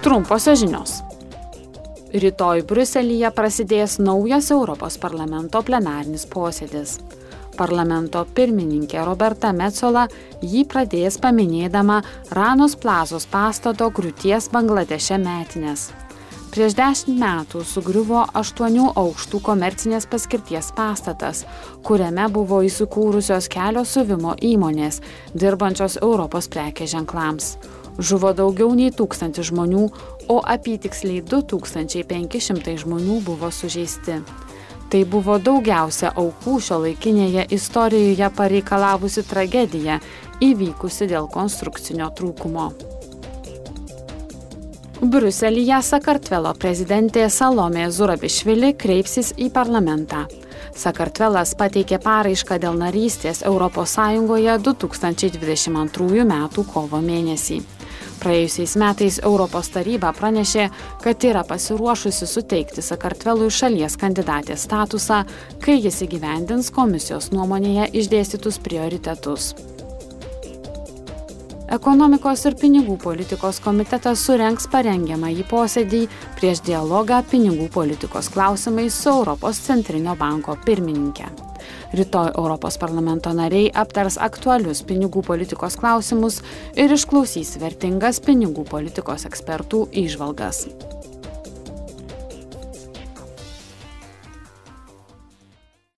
Trumposios žinios. Rytoj Bruselėje prasidės naujas Europos parlamento plenarinis posėdis. Parlamento pirmininkė Roberta Metzola jį pradės paminėdama Ranos plazos pastato griūties Bangladeše metinės. Prieš dešimt metų sugriuvo aštuonių aukštų komercinės paskirties pastatas, kuriame buvo įsikūrusios kelios suvimo įmonės, dirbančios Europos prekės ženklams. Žuvo daugiau nei tūkstantį žmonių, o apytiksliai 2500 žmonių buvo sužeisti. Tai buvo daugiausia aukų šio laikinėje istorijoje pareikalavusi tragedija, įvykusi dėl konstrukcinio trūkumo. Briuselyje Sakartvelo prezidentė Salomė Zurabišvili kreipsis į parlamentą. Sakartvelas pateikė paraišką dėl narystės ES 2022 m. kovo mėnesį. Praėjusiais metais Europos taryba pranešė, kad yra pasiruošusi suteikti Sakartvelui šalies kandidatės statusą, kai jis įgyvendins komisijos nuomonėje išdėstytus prioritetus. Ekonomikos ir pinigų politikos komitetas surenks parengiamąjį posėdį prieš dialogą pinigų politikos klausimais su Europos centrinio banko pirmininkė. Rytoj Europos parlamento nariai aptars aktualius pinigų politikos klausimus ir išklausys vertingas pinigų politikos ekspertų išvalgas.